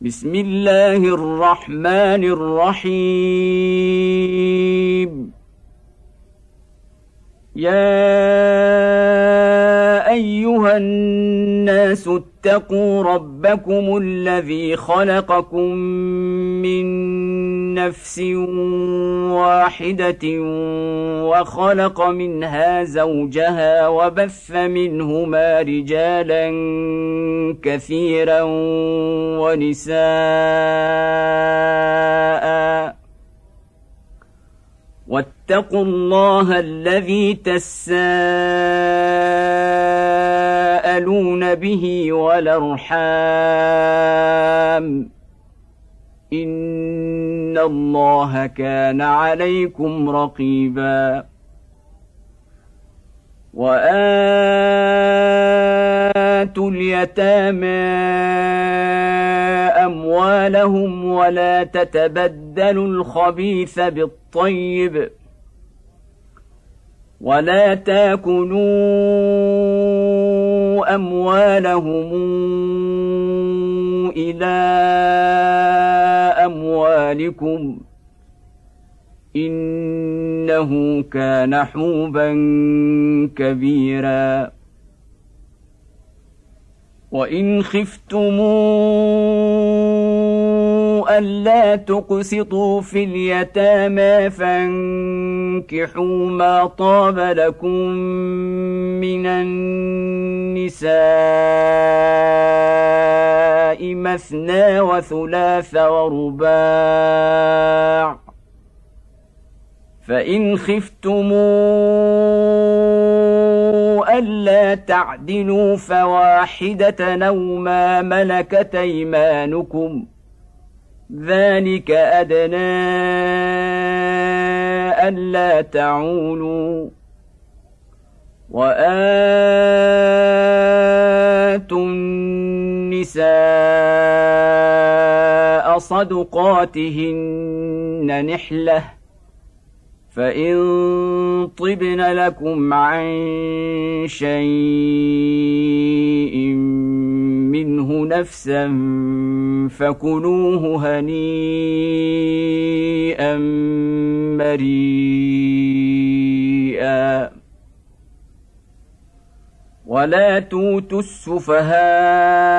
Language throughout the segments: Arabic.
بسم الله الرحمن الرحيم. يا أيها الناس اتقوا ربكم الذي خلقكم من نفس واحدة وخلق منها زوجها وبث منهما رجالا كثيرا ونساء. واتقوا الله الذي تساءلون به والارحام إن الله كان عليكم رقيبا. وآتوا اليتامى أموالهم ولا تتبدلوا الخبيث بالطيب. ولا تاكلوا اموالهم إلى اموالكم انه كان حوبا كبيرا وان خفتموا الا تقسطوا في اليتامى فانكحوا ما طاب لكم من النساء مثنى وثلاث ورباع فان خفتموا الا تعدلوا فواحده أو ما ملكت ايمانكم ذلك أدنى ألا تعولوا وآتوا النساء صدقاتهن نحلة فان طبن لكم عن شيء منه نفسا فكلوه هنيئا مريئا ولا توتوا السفهاء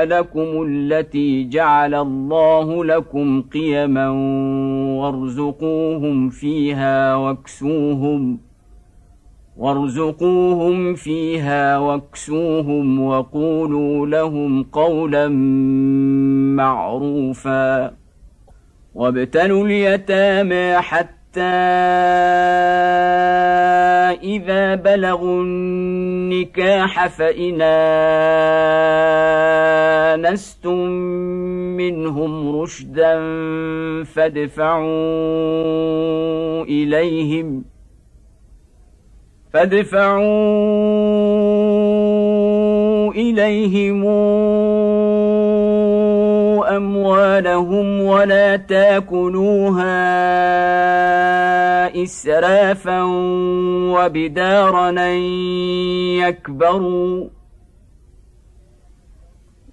اموالكم التي جعل الله لكم قيما وارزقوهم فيها واكسوهم وارزقوهم فيها واكسوهم وقولوا لهم قولا معروفا وابتلوا اليتامى حتى إذا بلغوا النكاح فإن آنستم منهم رشدا فادفعوا إليهم فادفعوا إليهم أموالهم ولا تأكلوها إسرافا وبدارا أن يكبروا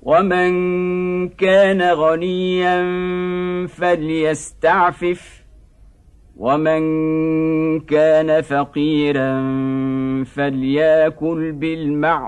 ومن كان غنيا فليستعفف ومن كان فقيرا فليأكل بالمعروف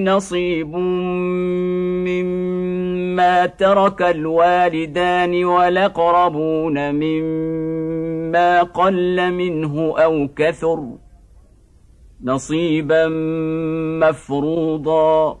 نصيب مما ترك الوالدان والأقربون مما قل منه أو كثر نصيبا مفروضا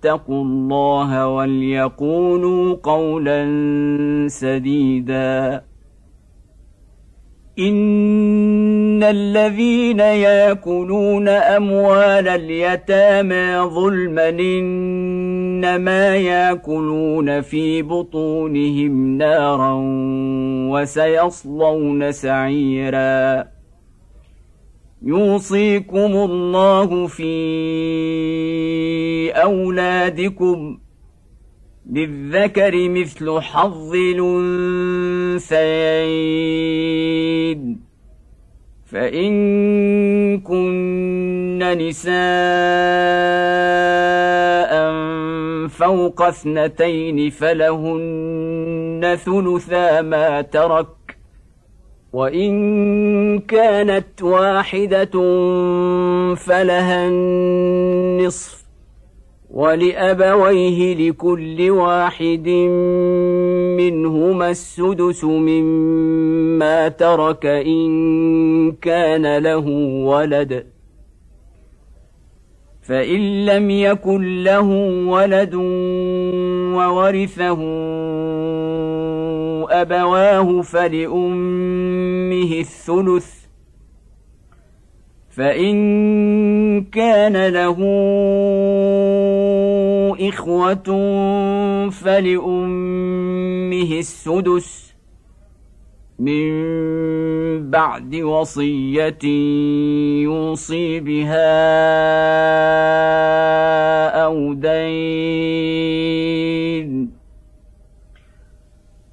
اتقوا الله وليقولوا قولا سديدا. إن الذين يأكلون أموال اليتامى ظلما إنما يأكلون في بطونهم نارا وسيصلون سعيرا. يوصيكم الله في أولادكم للذكر مثل حظ الأنثيين. فإن كن نساء فوق اثنتين فلهن ثلثا ما ترك وإن كانت واحدة فلها النصف ولأبويه لكل واحد منهما السدس مما ترك إن كان له ولد. فإن لم يكن له ولد وورثه أبواه فلأمه الثلث فإن كان له إخوة فلأمه السدس من بعد وصية يوصي بها أو دين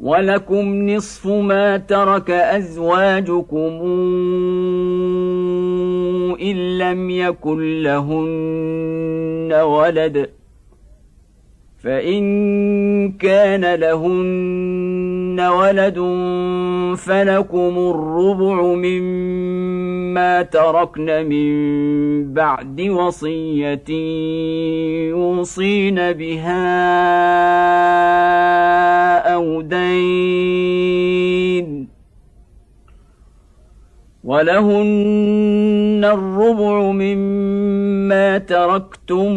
ولكم نصف ما ترك أزواجكم إن لم يكن لهن ولد. فان كان لهن ولد فلكم الربع مما تركن من بعد وصيه يوصين بها أو دين ولهن الربع مما تركتم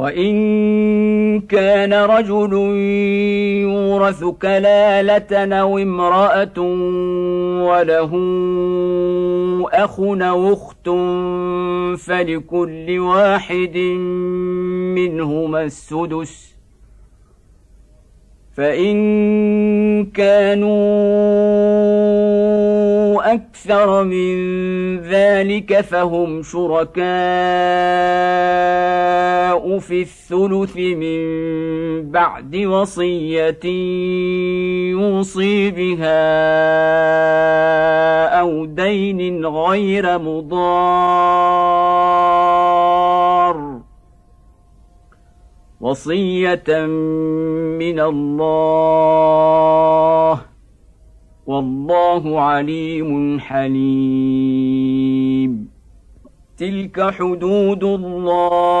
وان كان رجل يورث كلاله أو امراه وله اخ أو اخت فلكل واحد منهما السدس فإن كانوا أكثر من ذلك فهم شركاء في الثلث من بعد وصية يوصي بها أو دين غير مضار. وصية من الله. والله عليم حليم. تلك حدود الله.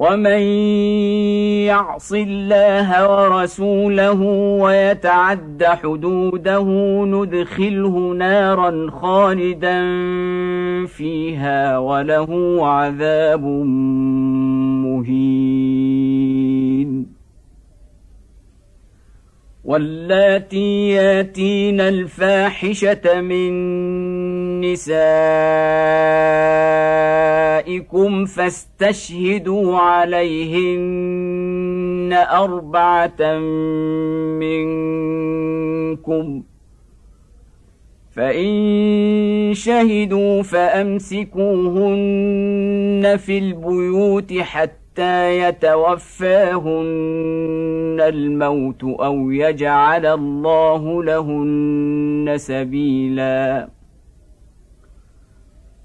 ومن يعص الله ورسوله ويتعد حدوده ندخله نارا خالدا فيها وله عذاب مهين. واللاتي ياتين الفاحشة من نسائكم فاستشهدوا عليهن أربعة منكم. فإن شهدوا فأمسكوهن في البيوت حتى يتوفاهن الموت أو يجعل الله لهن سبيلا.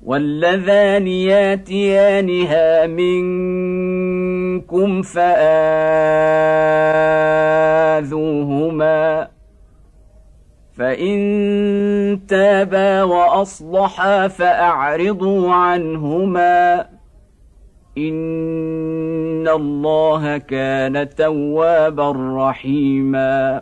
واللذان ياتيانها منكم فآذوهما فإن تابا وأصلحا فأعرضوا عنهما إن الله كان توابا رحيما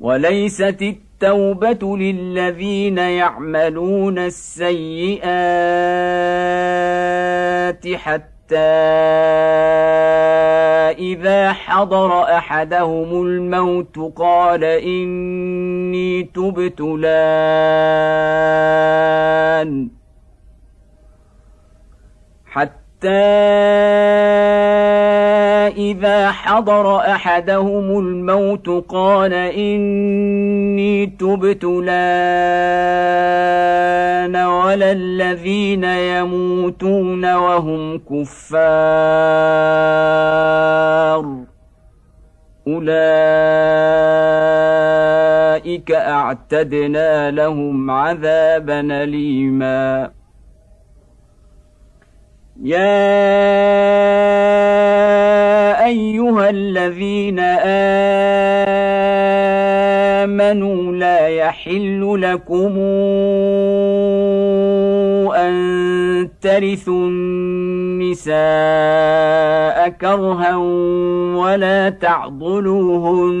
وليست التوبه للذين يعملون السيئات حتى اذا حضر احدهم الموت قال اني تبت لأن حتى إذا حضر أحدهم الموت قال إني تبت لأن ولا الذين يموتون وهم كفار. أولئك أعتدنا لهم عذابا أليما. يا ايها الذين امنوا لا يحل لكم ان ترثوا النساء كرها ولا تعضلوهن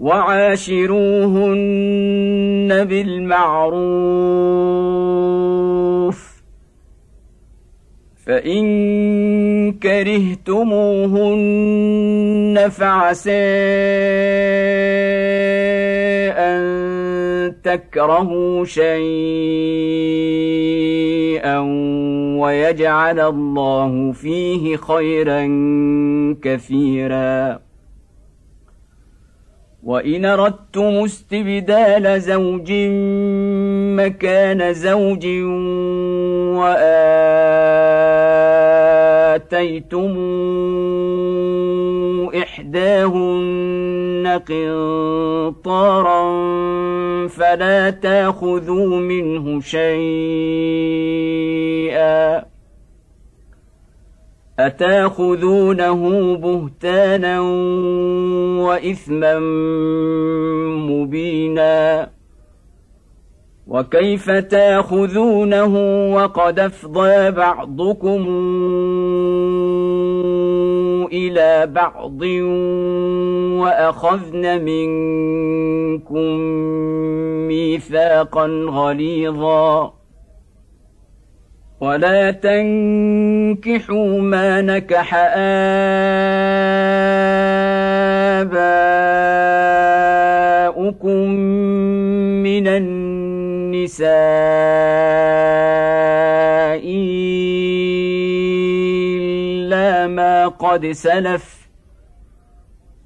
وعاشروهن بالمعروف. فإن كرهتموهن فعسى أن تكرهوا شيئا ويجعل الله فيه خيرا كثيرا. وان اردتم استبدال زوج مكان زوج واتيتم احداهن قنطارا فلا تاخذوا منه شيئا أتاخذونه بهتانا وإثما مبينا؟ وكيف تاخذونه وقد أفضى بعضكم إلى بعض وأخذن منكم ميثاقا غليظا؟ ولا تنكحوا ما نكح آباؤكم من النساء إلا ما قد سلف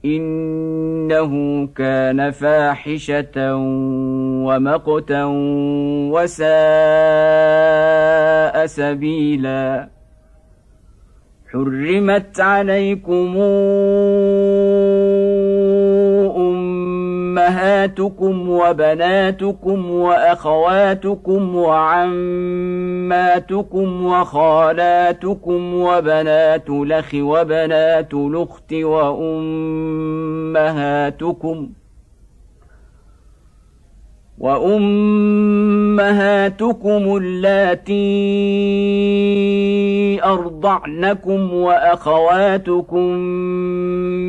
إنه كان فاحشة ومقتا وساء سبيلا. حرمت عليكم أمهاتكم وبناتكم وأخواتكم وعماتكم وخالاتكم وبنات الأخ وبنات الأخت وأمهاتكم وأمهاتكم اللاتي أرضعنكم وأخواتكم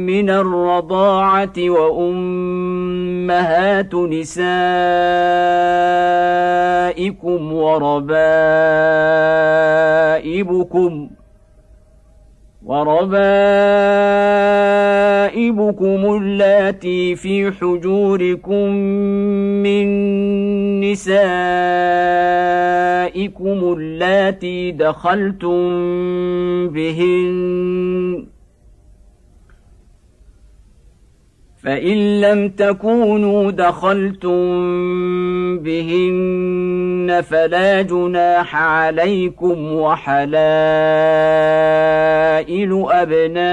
من الرضاعة وأمهات نسائكم وربائبكم وربائبكم اللاتي في حجوركم من نسائكم اللاتي دخلتم بهن فإن لم تكونوا دخلتم بهن فلا جناح عليكم وحلائل أبنائكم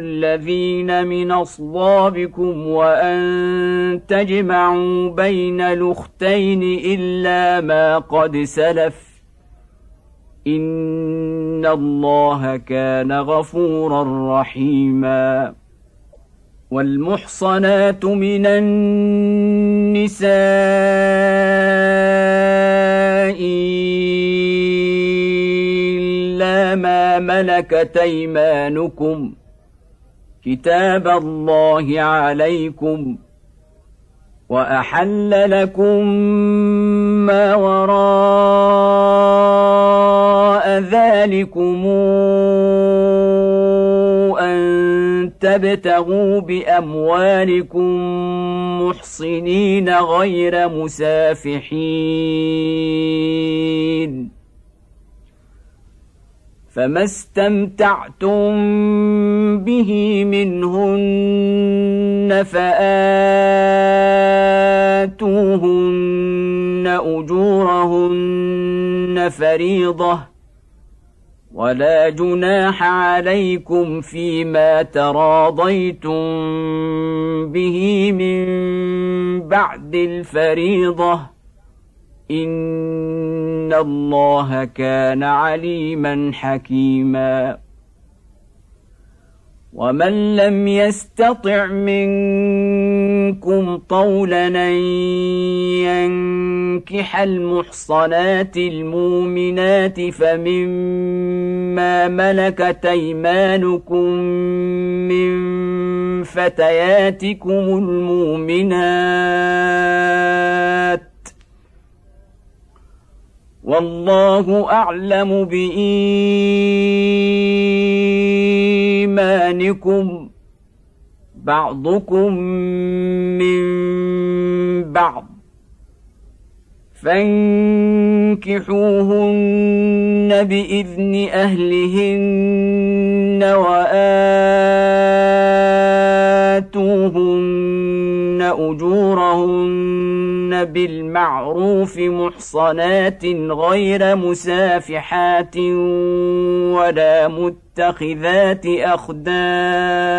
الذين من أصلابكم وأن تجمعوا بين الأختين إلا ما قد سلف إن الله كان غفورا رحيما والمحصنات من النساء إلا ما ملكت أيمانكم. كتاب الله عليكم. وأحل لكم ما وراء ذلكم تبتغوا بأموالكم محصنين غير مسافحين. فما استمتعتم به منهن فآتوهن أجورهن فريضة ولا جناح عليكم فيما تراضيتم به من بعد الفريضة. إن الله كان عليما حكيما. ومن لم يستطع منكم طولا أن ينكح المحصنات المؤمنات فمما ملكت أيمانكم من فتياتكم المؤمنات والله أعلم بإيمانكم بعضكم من بعض فانكحوهن بإذن أهلهن وآتوهن أجورهن بالمعروف محصنات غير مسافحات ولا متخذات أخدان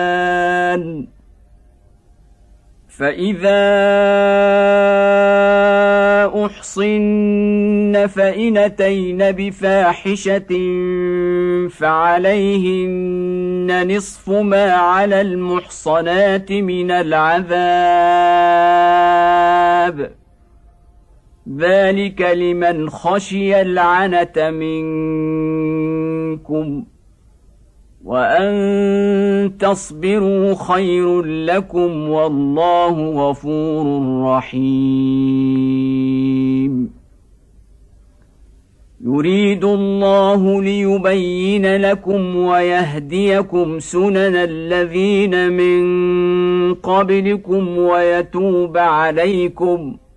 فاذا احصن فان اتين بفاحشه فعليهن نصف ما على المحصنات من العذاب ذلك لمن خشي العنة منكم وان تصبروا خير لكم والله غفور رحيم يريد الله ليبين لكم ويهديكم سنن الذين من قبلكم ويتوب عليكم ۖ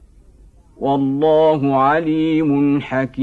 والله عليم حكيم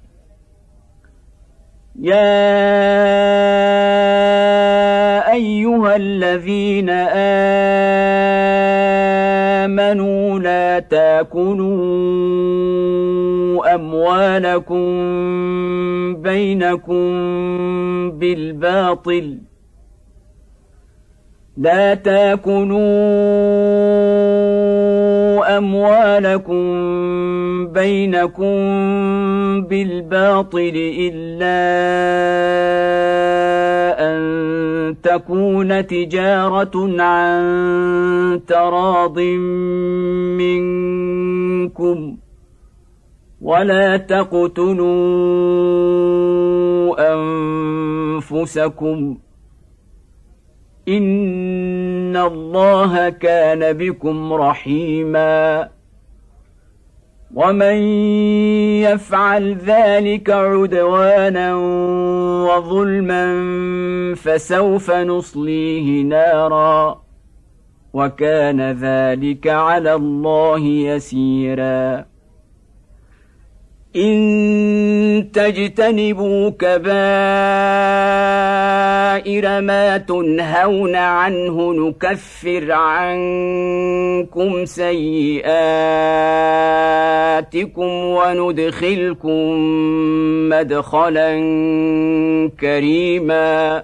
يا ايها الذين امنوا لا تاكلوا اموالكم بينكم بالباطل لا تاكلوا اموالكم بينكم بالباطل الا ان تكون تجاره عن تراض منكم ولا تقتلوا انفسكم ان الله كان بكم رحيما ومن يفعل ذلك عدوانا وظلما فسوف نصليه نارا وكان ذلك على الله يسيرا إن تجتنبوا كبائر ما تنهون عنه نكفر عنكم سيئاتكم وندخلكم مدخلا كريما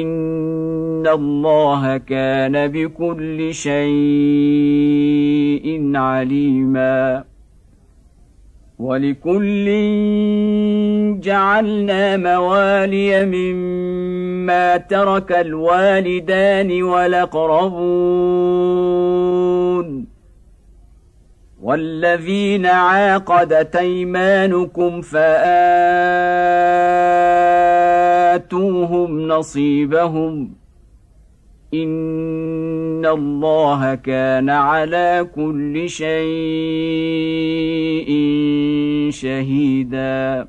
ان الله كان بكل شيء عليما ولكل جعلنا موالي مما ترك الوالدان والاقربون والذين عاقدت ايمانكم فاتوهم نصيبهم إن الله كان على كل شيء شهيدا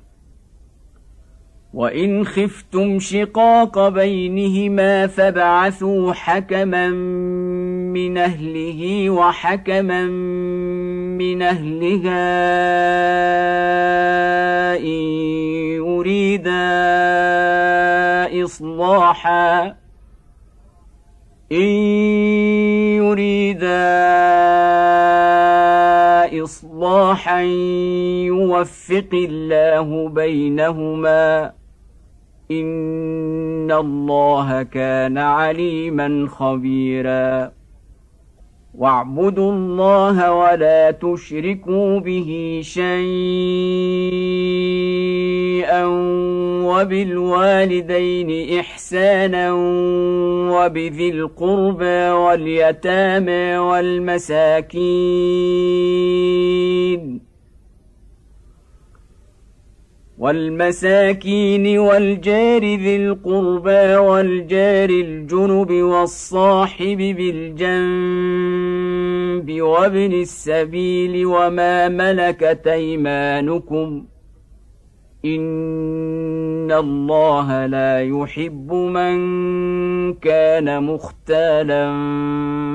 وان خفتم شقاق بينهما فابعثوا حكما من اهله وحكما من اهلها ان يريدا اصلاحا ان يريدا اصلاحا يوفق الله بينهما ان الله كان عليما خبيرا. واعبدوا الله ولا تشركوا به شيئا وبالوالدين احسانا وبذي القربى واليتامى والمساكين. والمساكين والجار ذي القربى والجار الجنب والصاحب بالجنب وابن السبيل وما ملكت أيمانكم إن الله لا يحب من كان مختالا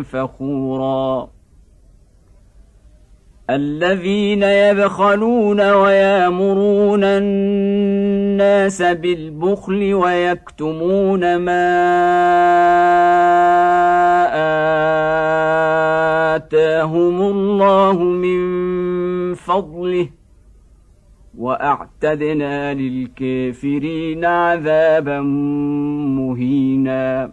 فخورا الذين يبخلون ويامرون الناس بالبخل ويكتمون ما آتاهم الله من فضله وأعتدنا للكافرين عذابا مهينا.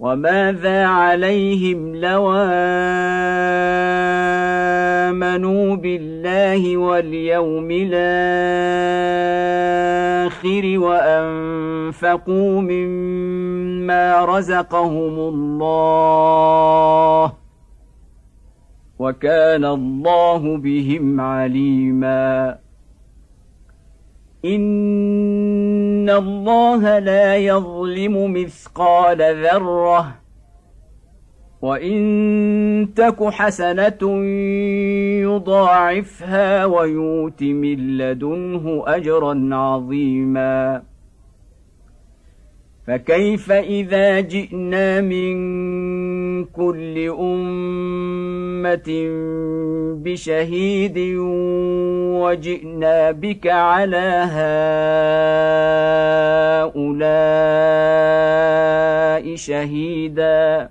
وماذا عليهم لو آمنوا بالله واليوم الآخر وأنفقوا مما رزقهم الله وكان الله بهم عليما ان الله لا يظلم مثقال ذره وان تك حسنه يضاعفها ويؤت من لدنه اجرا عظيما فكيف اذا جئنا من كل أمة بشهيد وجئنا بك على هؤلاء شهيدا.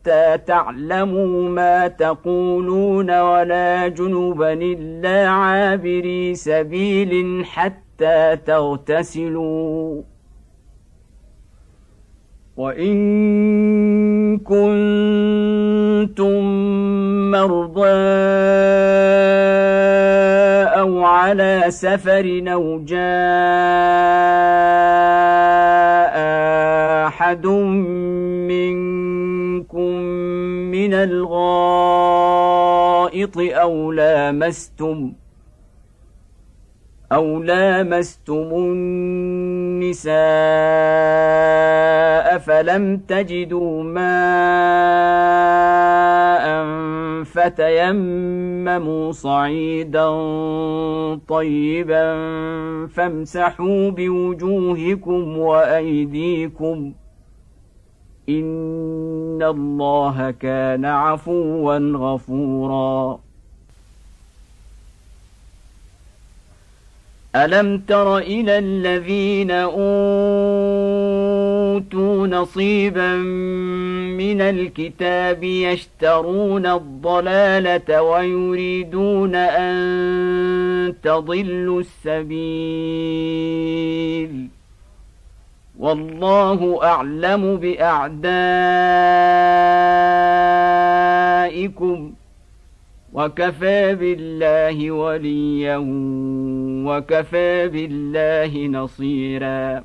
حتى تعلموا ما تقولون ولا جنبا إلا عابري سبيل حتى تغتسلوا. وإن كنتم مرضى أو على سفر أو جاء أحد من الغائط أو لامستم أو لامستم النساء فلم تجدوا ماء فتيمموا صعيدا طيبا فامسحوا بوجوهكم وأيديكم ۖ ان الله كان عفوا غفورا. الم تر إلى الذين اوتوا نصيبا من الكتاب يشترون الضلالة ويريدون أن تضلوا السبيل والله أعلم بأعدائكم وكفى بالله وليا وكفى بالله نصيرا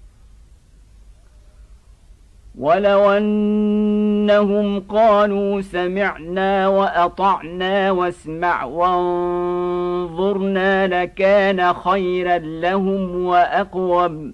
ولو انهم قالوا سمعنا واطعنا واسمع وانظرنا لكان خيرا لهم واقوم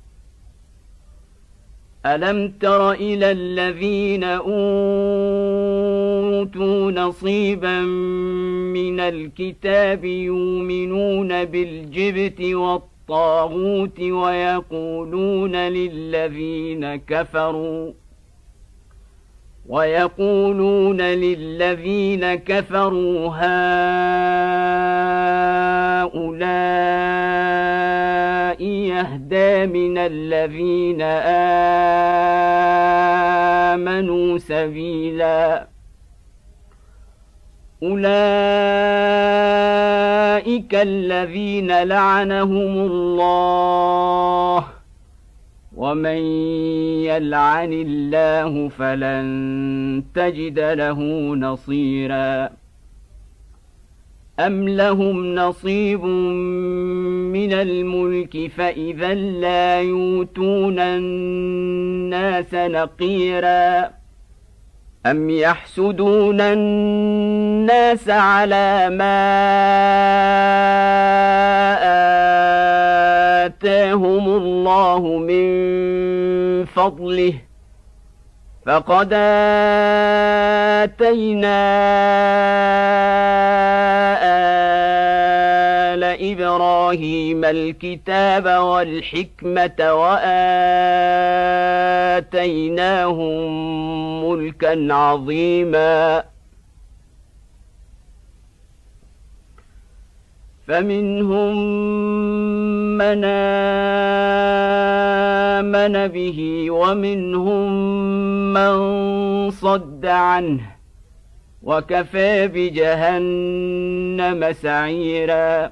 الم تر إلى الذين اوتوا نصيبا من الكتاب يؤمنون بالجبت والطيب الطاغوت ويقولون للذين كفروا ويقولون للذين كفروا هؤلاء يهدى من الذين آمنوا سبيلاً. أولئك الذين لعنهم الله ومن يلعن الله فلن تجد له نصيرا. أم لهم نصيب من الملك فإذا لا يؤتون الناس نقيرا. أم يحسدون الناس على ما آتاهم الله من فضله فقد آتينا آل إبراهيم الكتاب والحكمة وآتيناهم ملكا عظيما فمنهم من آمن به ومنهم من صد عنه وكفى بجهنم سعيرا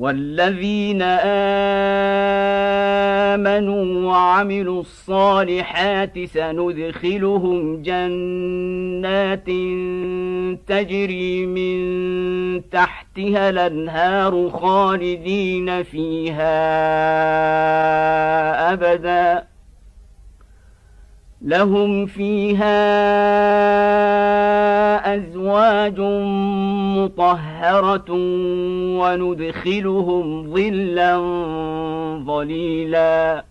والذين امنوا وعملوا الصالحات سندخلهم جنات تجري من تحتها الانهار خالدين فيها ابدا لهم فيها ازواج مطهره وندخلهم ظلا ظليلا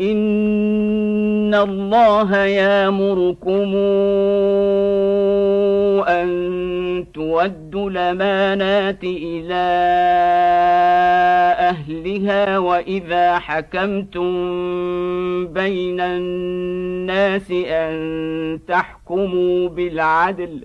ان الله يامركم ان تودوا الامانات إلى اهلها واذا حكمتم بين الناس ان تحكموا بالعدل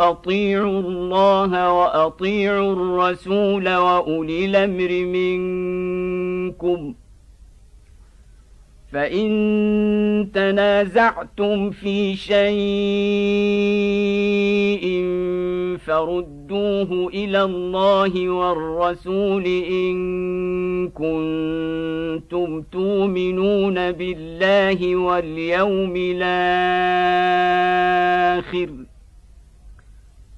أطيعوا الله وأطيعوا الرسول وأولي الأمر منكم. فإن تنازعتم في شيء فردوه إلى الله والرسول إن كنتم تؤمنون بالله واليوم الآخر.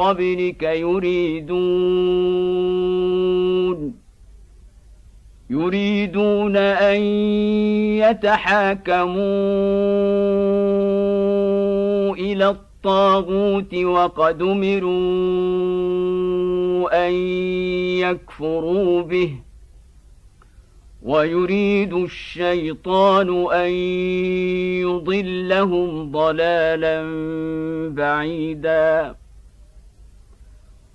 قبلك يريدون. يريدون أن يتحاكموا إلى الطاغوت وقد أمروا أن يكفروا به. ويريد الشيطان أن يضلهم ضلالا بعيدا.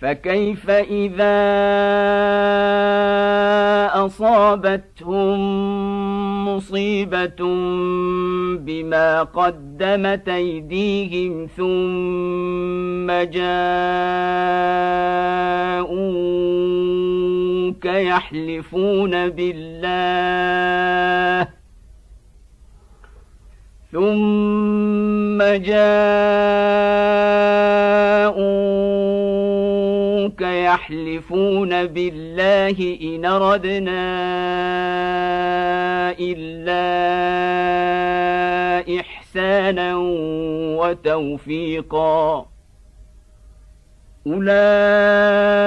فكيف إذا أصابتهم مصيبة بما قدمت أيديهم ثم جاءوك يحلفون بالله ثم جاءوك يحلفون بالله إن أردنا إلا إحسانا وتوفيقا. أولئك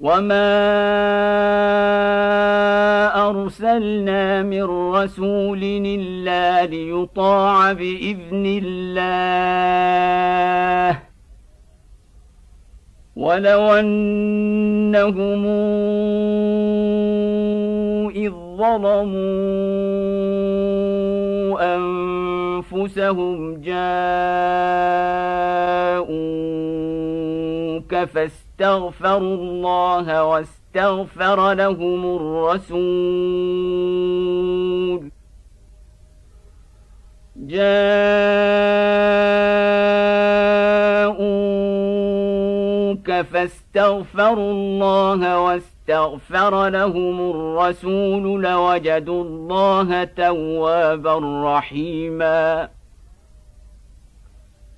وما ارسلنا من رسول الا ليطاع باذن الله ولو انهم اذ ظلموا انفسهم جاءوك فاستغفروا استغفروا الله واستغفر لهم الرسول. جاءوك فاستغفروا الله واستغفر لهم الرسول لوجدوا الله توابا رحيما.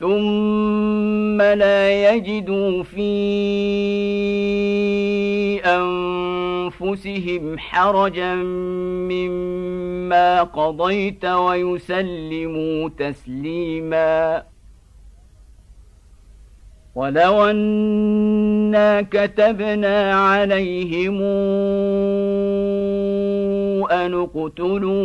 ثم لا يجدوا في انفسهم حرجا مما قضيت ويسلموا تسليما ولو انا كتبنا عليهم ان اقتلوا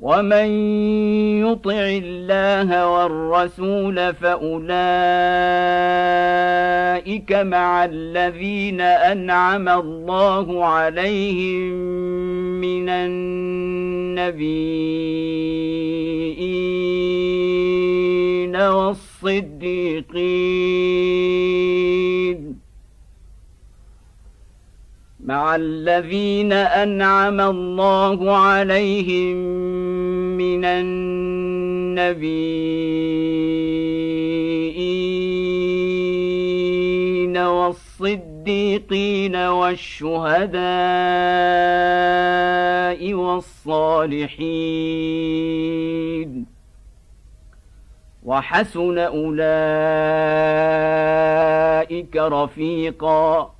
ومن يطع الله والرسول فاولئك مع الذين انعم الله عليهم من النبيين والصديقين مع الذين أنعم الله عليهم من النبيين والصديقين والشهداء والصالحين وحسن أولئك رفيقا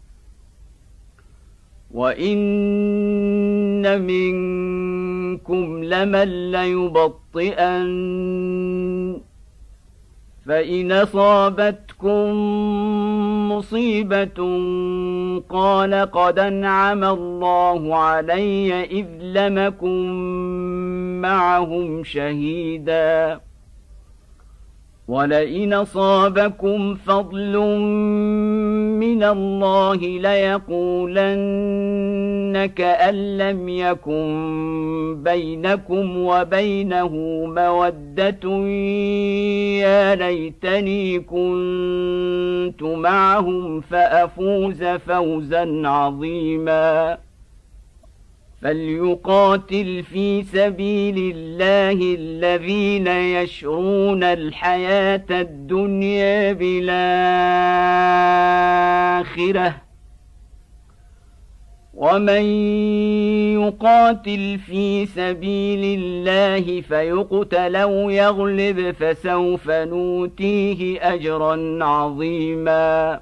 وان منكم لمن ليبطئن فان اصابتكم مصيبه قال قد انعم الله علي اذ لمكم معهم شهيدا ولئن اصابكم فضل من الله ليقولن كأن لم يكن بينكم وبينه مودة يا ليتني كنت معهم فأفوز فوزا عظيما فليقاتل في سبيل الله الذين يشرون الحياة الدنيا بالآخرة. ومن يقاتل في سبيل الله فيقتل أو يغلب فسوف نوتيه أجرا عظيما.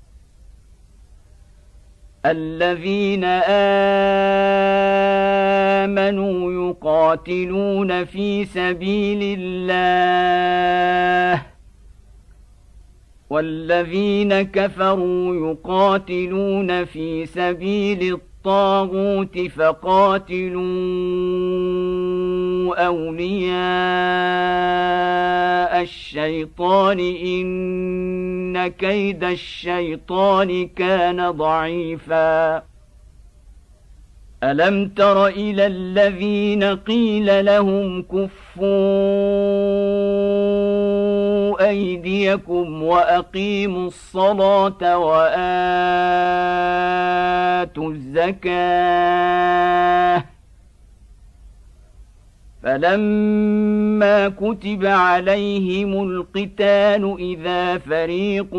الذين آمنوا يقاتلون في سبيل الله والذين كفروا يقاتلون في سبيل الطاغوت فقاتلوا أولياء الشيطان. إن كيد الشيطان كان ضعيفا. ألم تر إلى الذين قيل لهم كفوا أيديكم وأقيموا الصلاة وآتوا الزكاة. فلما كتب عليهم القتال إذا فريق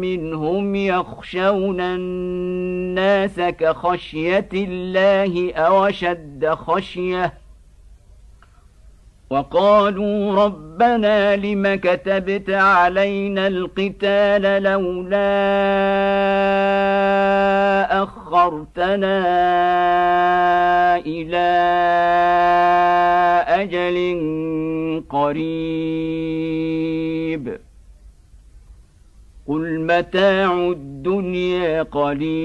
منهم يخشون الناس كخشية الله أو أشد خشية وقالوا ربنا لم كتبت علينا القتال لولا أخرتنا إلى أجل قريب. قل متاع الدنيا قليل.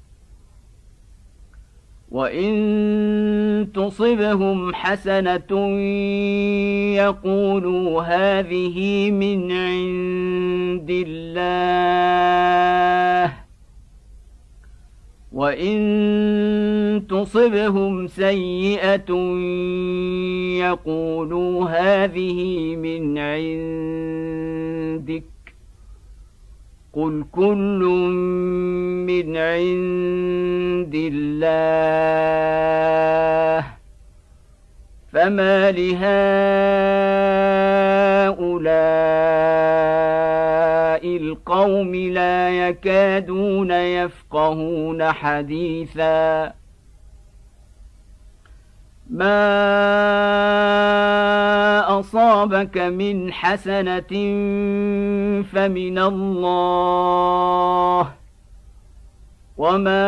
وان تصبهم حسنه يقولوا هذه من عند الله وان تصبهم سيئه يقولوا هذه من عندك قل كل من عند الله فما لهؤلاء القوم لا يكادون يفقهون حديثا. ما أصابك من حسنة فمن الله. وما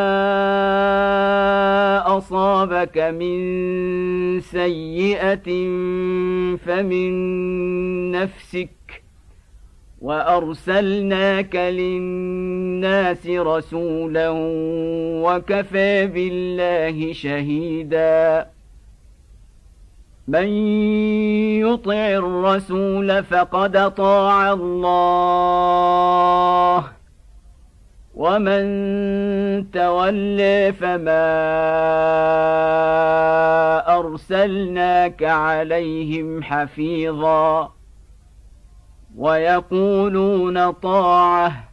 أصابك من سيئة فمن نفسك. وأرسلناك للناس رسولا وكفى بالله شهيدا. من يطع الرسول فقد طاع الله ومن تولي فما ارسلناك عليهم حفيظا ويقولون طاعه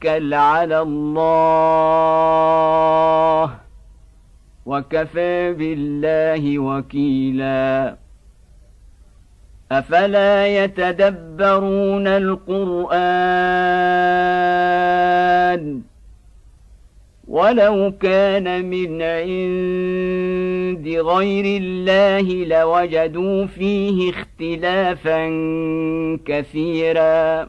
توكل على الله وكفى بالله وكيلا. أفلا يتدبرون القرآن ولو كان من عند غير الله لوجدوا فيه اختلافا كثيرا.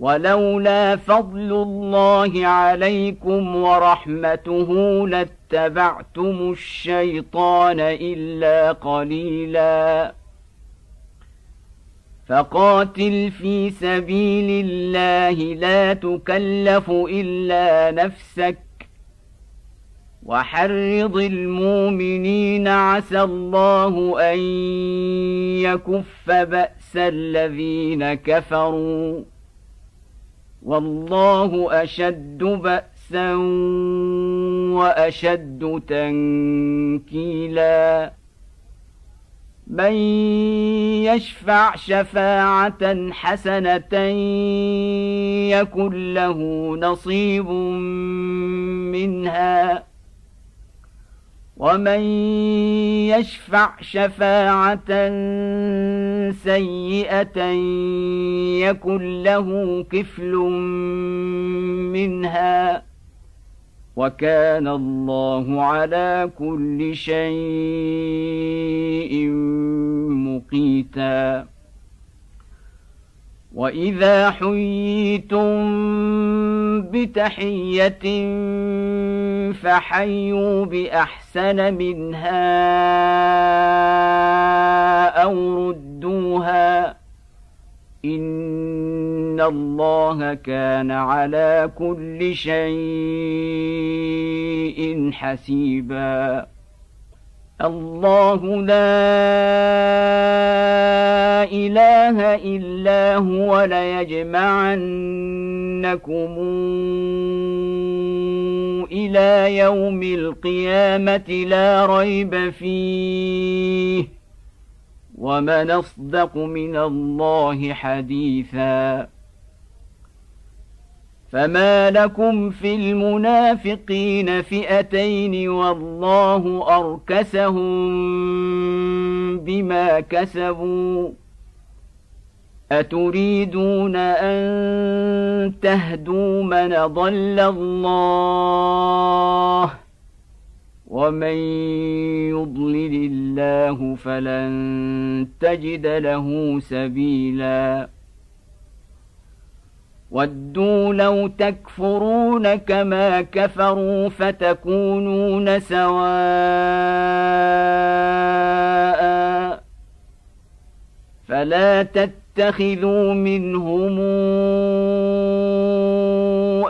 ولولا فضل الله عليكم ورحمته لاتبعتم الشيطان إلا قليلا. فقاتل في سبيل الله لا تكلف إلا نفسك. وحرض المؤمنين عسى الله أن يكف بأس الذين كفروا. والله أشد بأسا وأشد تنكيلا. من يشفع شفاعة حسنة يكن له نصيب منها. ومن يشفع شفاعة سيئة يكن له كفل منها وكان الله على كل شيء مقيتا واذا حييتم بتحيه فحيوا باحسن منها أو ردوها ان الله كان على كل شيء حسيبا الله لا إله إلا هو ليجمعنكم إلى يوم القيامة لا ريب فيه ومن أصدق من الله حديثا فما لكم في المنافقين فئتين والله اركسهم بما كسبوا اتريدون ان تهدوا من ضل الله ومن يضلل الله فلن تجد له سبيلا ودوا لو تكفرون كما كفروا فتكونون سواء فلا تتخذوا منهم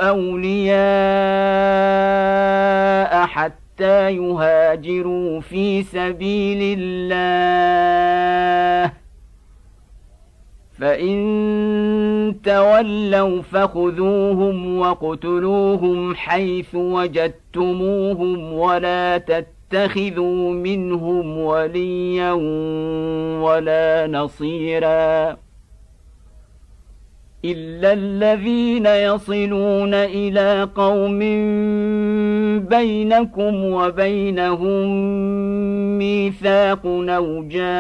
أولياء حتى يهاجروا في سبيل الله فان تولوا فخذوهم وقتلوهم حيث وجدتموهم ولا تتخذوا منهم وليا ولا نصيرا الا الذين يصلون إلى قوم بينكم وبينهم ميثاق أو جاءوكم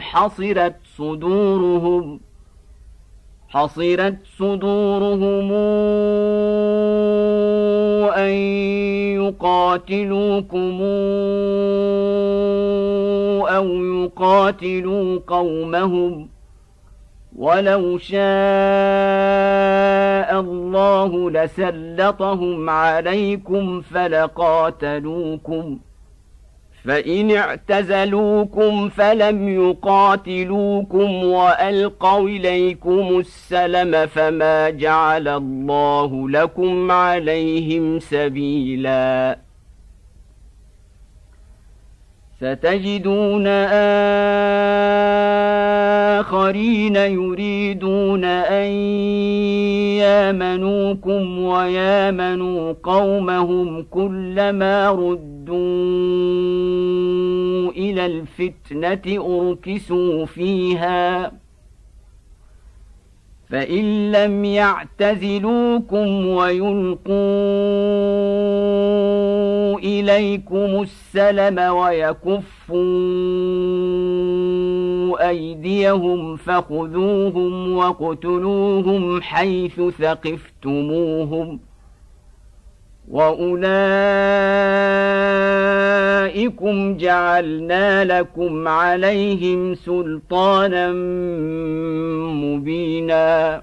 حصرت صدورهم حصرت صدورهم أن يقاتلوكم أو يقاتلوا قومهم. ولو شاء الله لسلطهم عليكم فلقاتلوكم فإن اعتزلوكم فلم يقاتلوكم وألقوا إليكم السلم فما جعل الله لكم عليهم سبيلا. ستجدون آخرين يريدون أن يامنوكم ويامنوا قومهم كلما ردوا إلى الفتنة أركسوا فيها فإن لم يعتزلوكم ويلقوا إليكم السلم ويكفوا أيديهم فخذوهم واقتلوهم حيث ثقفتموهم وأولئكم جعلنا لكم عليهم سلطانا مبينا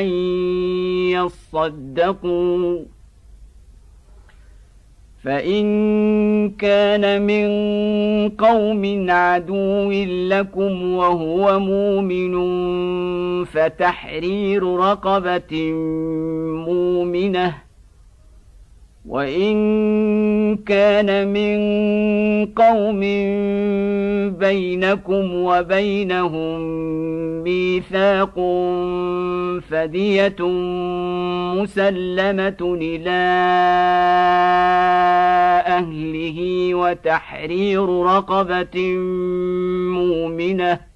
أن يصدقوا. فإن كان من قوم عدو لكم وهو مؤمن فتحرير رقبة مؤمنة وان كان من قوم بينكم وبينهم ميثاق فديه مسلمه إلى اهله وتحرير رقبه مؤمنه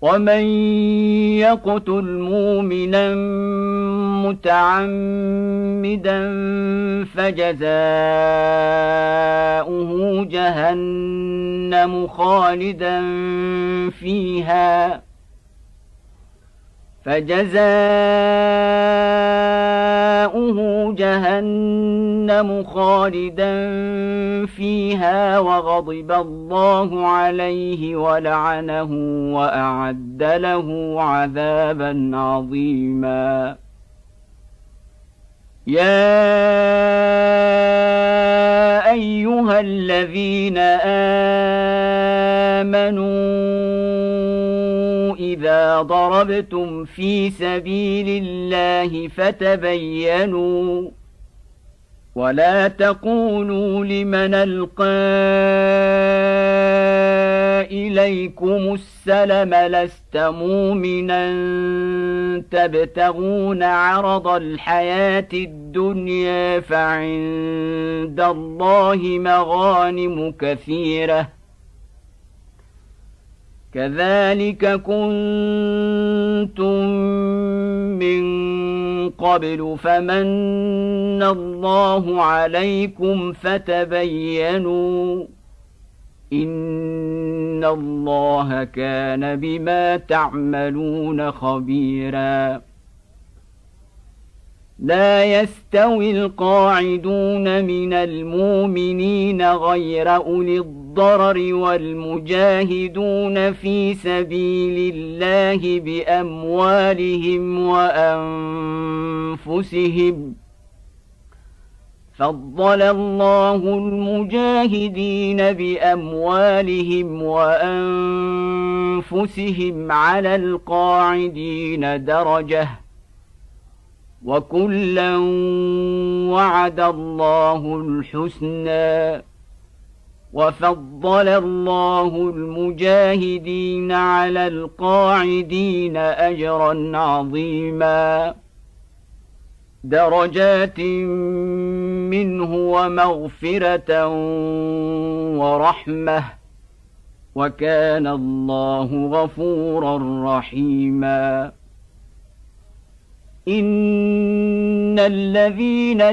ومن يقتل مؤمنا متعمدا فجزاؤه جهنم خالدا فيها فجزاؤه جهنم خالدا فيها وغضب الله عليه ولعنه وأعد له عذابا عظيما. يا أيها الذين آمنوا اذا ضربتم في سبيل الله فتبينوا ولا تقولوا لمن القى اليكم السلم لست مؤمنا تبتغون عرض الحياة الدنيا فعند الله مغانم كثيره كذلك كنتم من قبل فمن الله عليكم فتبينوا إن الله كان بما تعملون خبيرا. لا يستوي القاعدون من المؤمنين غير أولي الضرر والمجاهدون في سبيل الله بأموالهم وأنفسهم. فضل الله المجاهدين بأموالهم وأنفسهم على القاعدين درجة. وكلا وعد الله الحسنى. وفضل الله المجاهدين على القاعدين أجرا عظيما. درجات منه ومغفرة ورحمة. وكان الله غفورا رحيما. إن الذين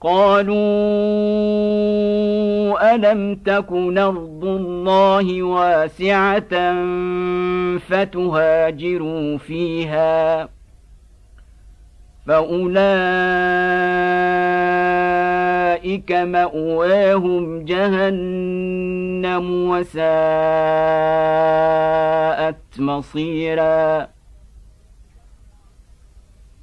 قالوا ألم تكن ارض الله واسعة فتهاجروا فيها فأولئك مأواهم جهنم وساءت مصيرا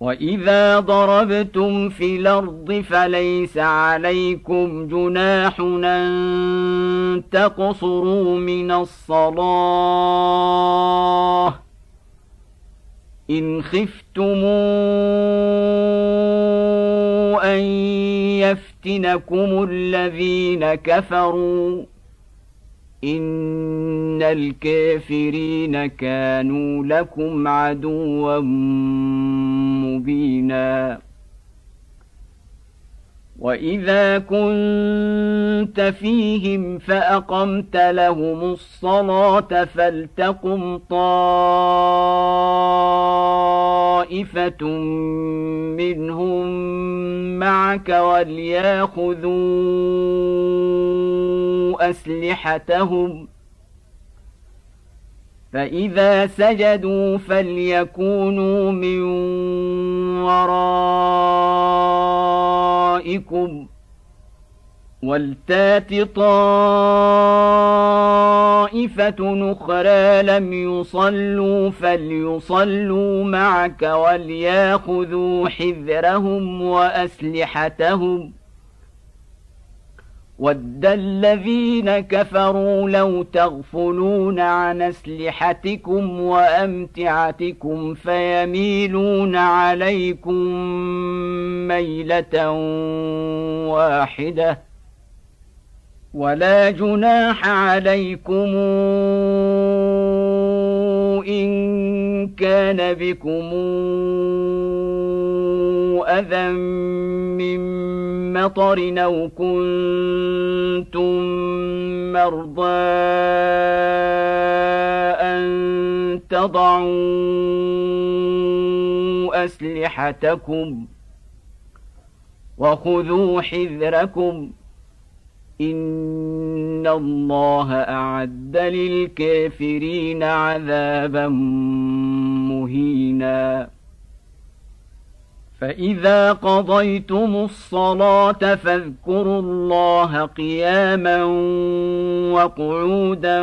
واذا ضربتم في الأرض فليس عليكم جناح ان تقصروا من الصلاه ان خفتم ان يفتنكم الذين كفروا ان الكافرين كانوا لكم عدوا مبينا واذا كنت فيهم فاقمت لهم الصلاه فلتقم طائفه منهم معك ولياخذوا اسلحتهم فإذا سجدوا فليكونوا من ورائكم ولتات طائفة أخرى لم يصلوا فليصلوا معك وليأخذوا حذرهم وأسلحتهم ۖ ود الذين كفروا لو تغفلون عن اسلحتكم وامتعتكم فيميلون عليكم ميله واحدة ولا جناح عليكم ان كان بكم أذى من مطر أو كنتم مرضى أن تضعوا أسلحتكم وخذوا حذركم إن الله أعد للكافرين عذابا مهينا. فإذا قضيتم الصلاة فاذكروا الله قياما وقعودا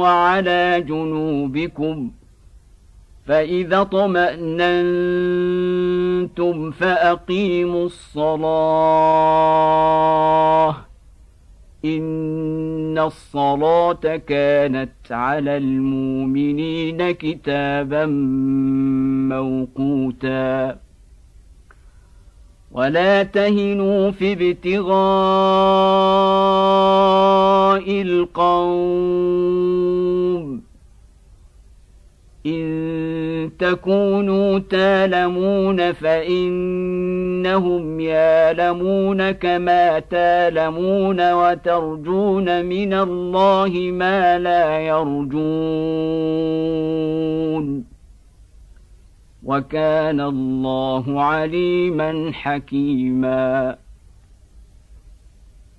وعلى جنوبكم ۖ فإذا طمأننتم فأقيموا الصلاة إن الصلاة كانت على المؤمنين كتابا موقوتا ولا تهنوا في ابتغاء القوم إن تكونوا تالمون فإنهم يالمون كما تالمون وترجون من الله ما لا يرجون وكان الله عليما حكيما.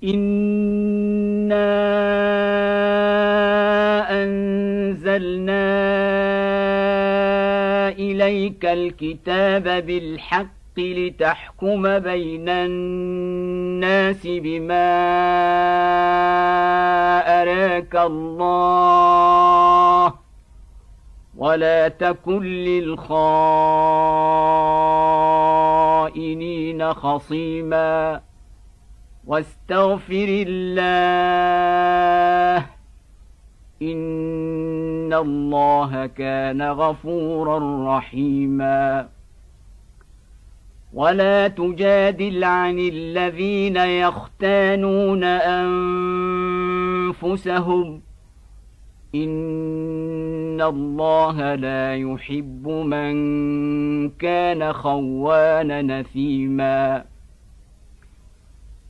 إِنَّا أنزلنا إليك الكتاب بالحق لتحكم بين الناس بما أراك الله ولا تكن للخائنين خصيما. واستغفر الله. إن الله كان غفورا رحيما. ولا تجادل عن الذين يختانون أنفسهم. ان الله لا يحب من كان خوانا نثيما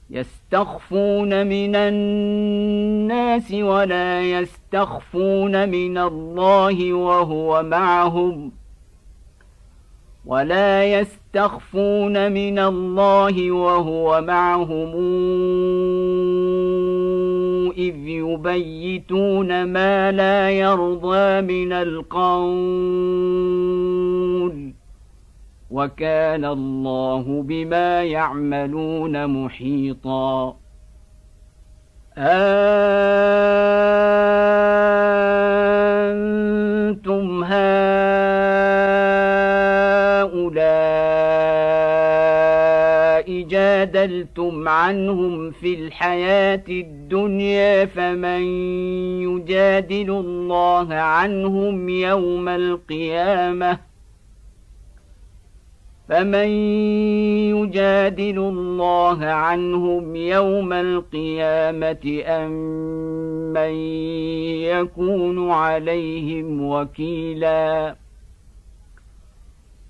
يستخفون من الناس ولا يستخفون من الله وهو معهم ولا يستخفون من الله وهو معهم إذ يبيتون ما لا يرضى من القول. وكان الله بما يعملون محيطا. أنتم هؤلاء جادلتم عنهم في الحياة الدنيا فمن يجادل الله عنهم يوم القيامة؟ فمن يجادل الله عنهم يوم القيامة أم من يكون عليهم وكيلا؟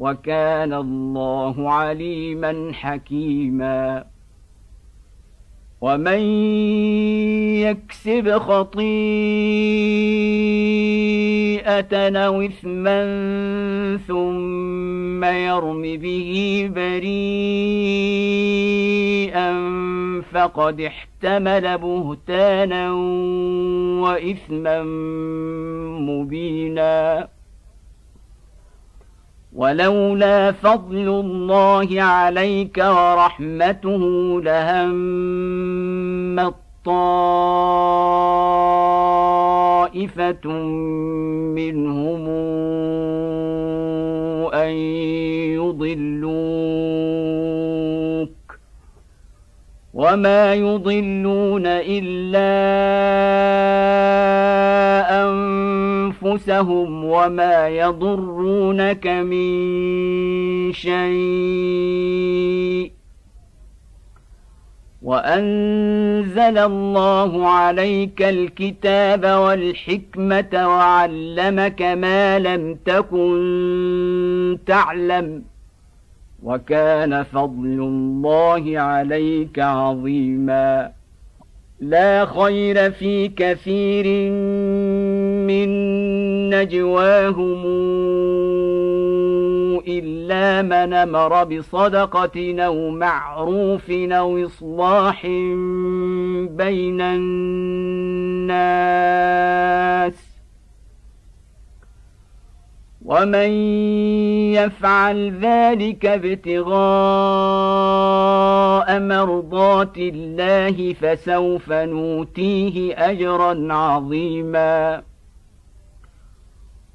وكان الله عليما حكيما. ومن يكسب خطيئة أو إثما ثم يرم به بريئا فقد احتمل بهتانا وإثما مبينا. ولولا فضل الله عليك ورحمته لهم طائفة منهم أن يضلوك وما يضلون إلا أنفسهم وما يضرونك من شيء. وأنزل الله عليك الكتاب والحكمة وعلمك ما لم تكن تعلم. وكان فضل الله عليك عظيما. لا خير في كثير من نجواهم إلا من أمر بصدقة أو معروف أو إصلاح بين الناس ومن يفعل ذلك ابتغاء مرضات الله فسوف نوتيه أجرا عظيما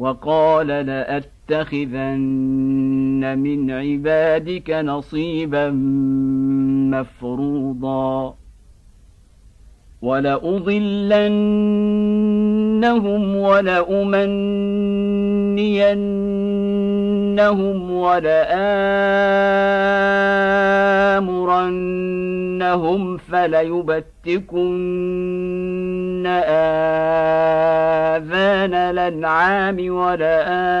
وقال لأتخذن من عبادك نصيبا مفروضا ولأضلنهم ولأمنينهم ولآمرنهم فليبتكن آذان الأنعام ولآمرنهم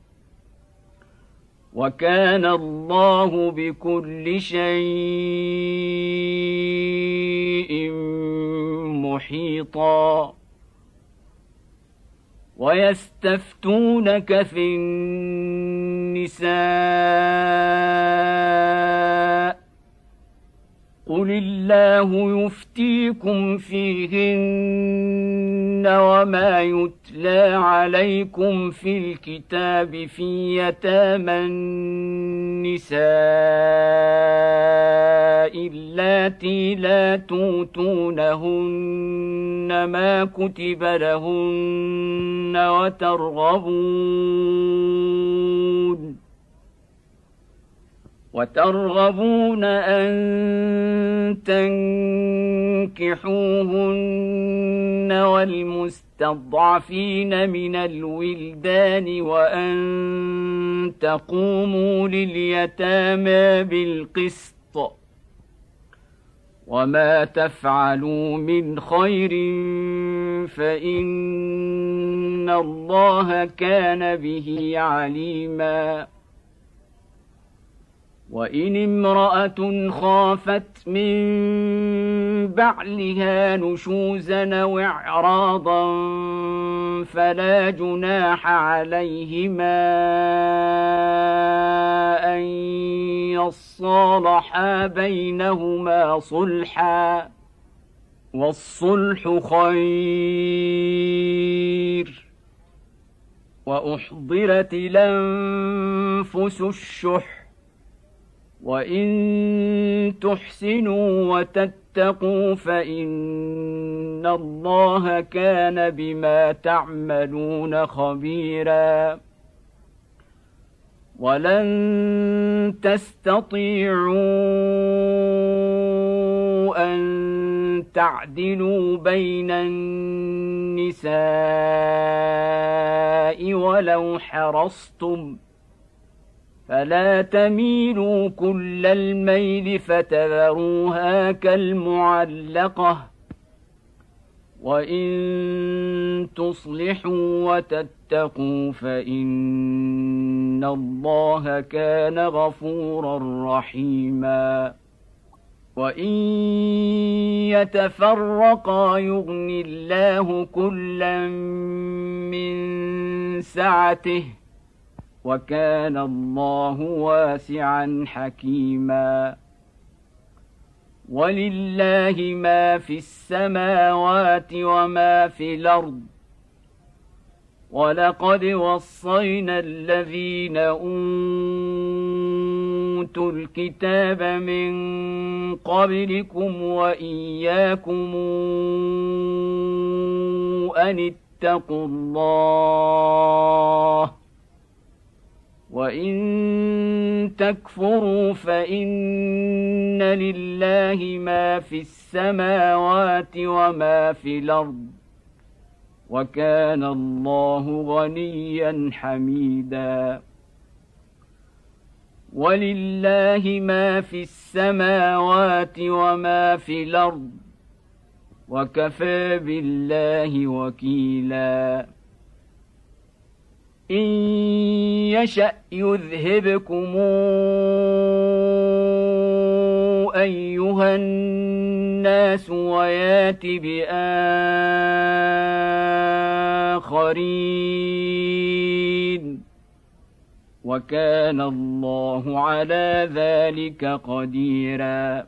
وكان الله بكل شيء محيطا. ويستفتونك في النساء. قل الله يفتيكم فيهن وما يتلى عليكم في الكتاب في يتامى النساء اللاتي لا توتونهن ما كتب لهن وترغبون وترغبون أن تنكحوهن والمستضعفين من الولدان وأن تقوموا لليتامى بالقسط وما تفعلوا من خير فإن الله كان به عليما وإن امرأة خافت من بعلها نشوزا أو إعراضا فلا جناح عليهما أن يصالحا بينهما صلحا والصلح خير وأحضرت الأنفس الشح وان تحسنوا وتتقوا فان الله كان بما تعملون خبيرا ولن تستطيعوا ان تعدلوا بين النساء ولو حرصتم فلا تميلوا كل الميل فتذروها كالمعلقة. وإن تصلحوا وتتقوا فإن الله كان غفورا رحيما. وإن يتفرقا يغن الله كلا من سعته. وكان الله واسعا حكيما. ولله ما في السماوات وما في الأرض. ولقد وصينا الذين أوتوا الكتاب من قبلكم وإياكم أن اتقوا الله وان تكفروا فان لله ما في السماوات وما في الأرض وكان الله غنيا حميدا ولله ما في السماوات وما في الأرض وكفى بالله وكيلا إن يشأ يذهبكم أيها الناس ويأت بآخرين وكان الله على ذلك قديرا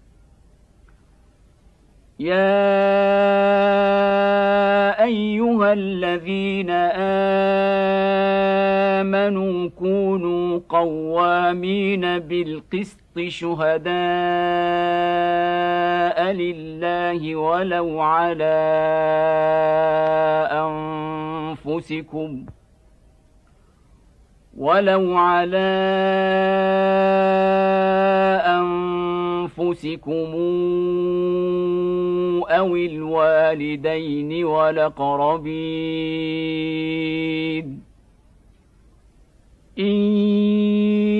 يا ايها الذين امنوا كونوا قوامين بالقسط شهداء لله ولو على انفسكم ولو على انفسكم أو الوالدين والاقربين ان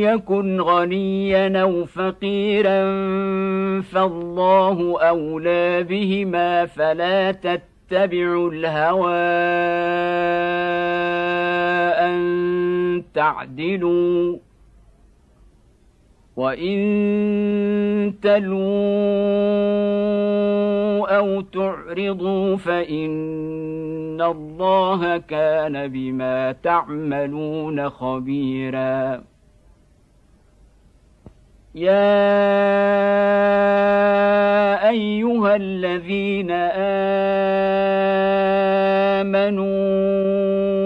يكن غنيا أو فقيرا فالله اولى بهما فلا تتبعوا الهوى ان تعدلوا وان تلووا أو تعرضوا فان الله كان بما تعملون خبيرا يا ايها الذين امنوا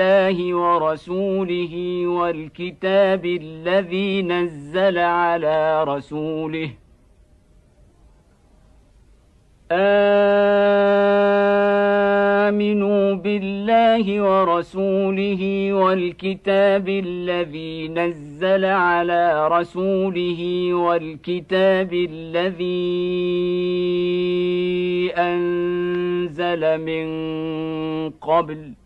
الله ورسوله والكتاب الذي نزل على رسوله. آمنوا بالله ورسوله والكتاب الذي نزل على رسوله والكتاب الذي أنزل من قبل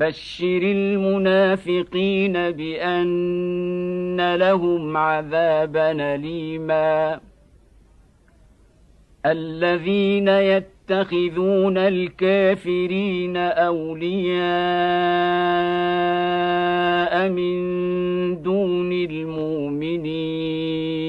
بشر المنافقين بان لهم عذابا اليما الذين يتخذون الكافرين اولياء من دون المؤمنين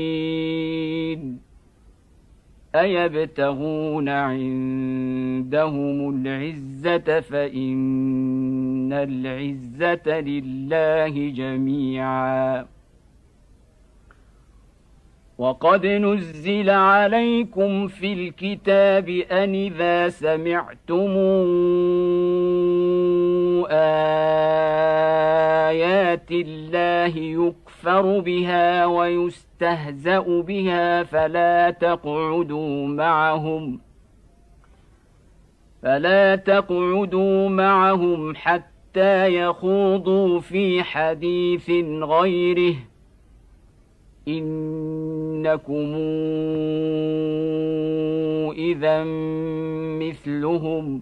أيبتغون عندهم العزة فإن العزة لله جميعا. وقد نزل عليكم في الكتاب أن إذا سمعتم آيات الله يكفر بها ويستهزا بها فلا تقعدوا معهم فلا تقعدوا معهم حتى يخوضوا في حديث غيره انكم اذا مثلهم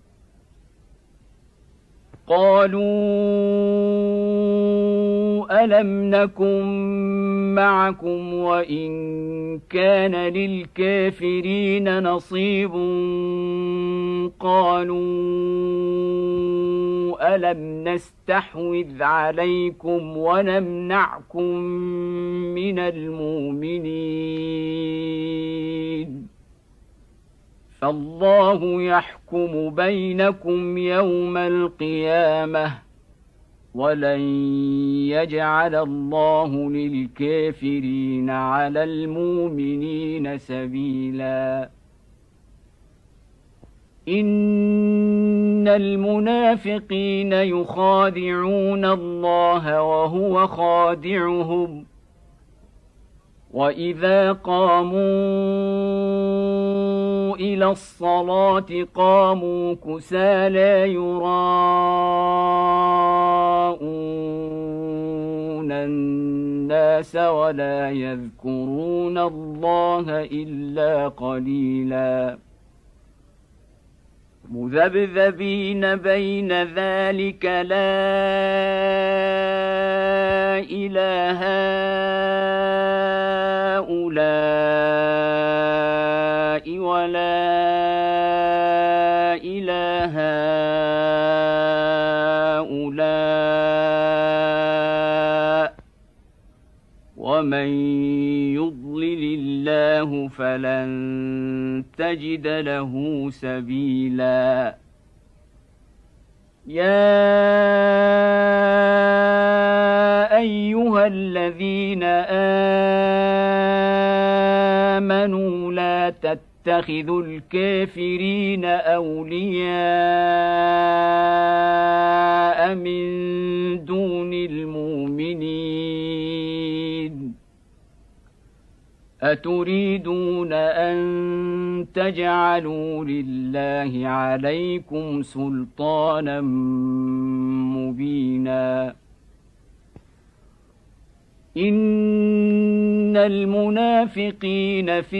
قالوا ألم نكن معكم وإن كان للكافرين نصيب قالوا ألم نستحوذ عليكم ونمنعكم من المؤمنين فالله يحكم بينكم يوم القيامة ولن يجعل الله للكافرين على المؤمنين سبيلا. إن المنافقين يخادعون الله وهو خادعهم. وإذا قاموا إلى الصلاة قاموا كسالى يراءون الناس ولا يذكرون الله إلا قليلا. مذبذبين بين ذلك لا اله هؤلاء ولا إله هؤلاء ومن يضلل الله فلن تجد له سبيلا. يا أيها الذين آمنوا لا تتخذوا الكافرين أولياء من دون المؤمنين. أتريدون أن تجعلوا لله عليكم سلطانا مبينا. إن المنافقين في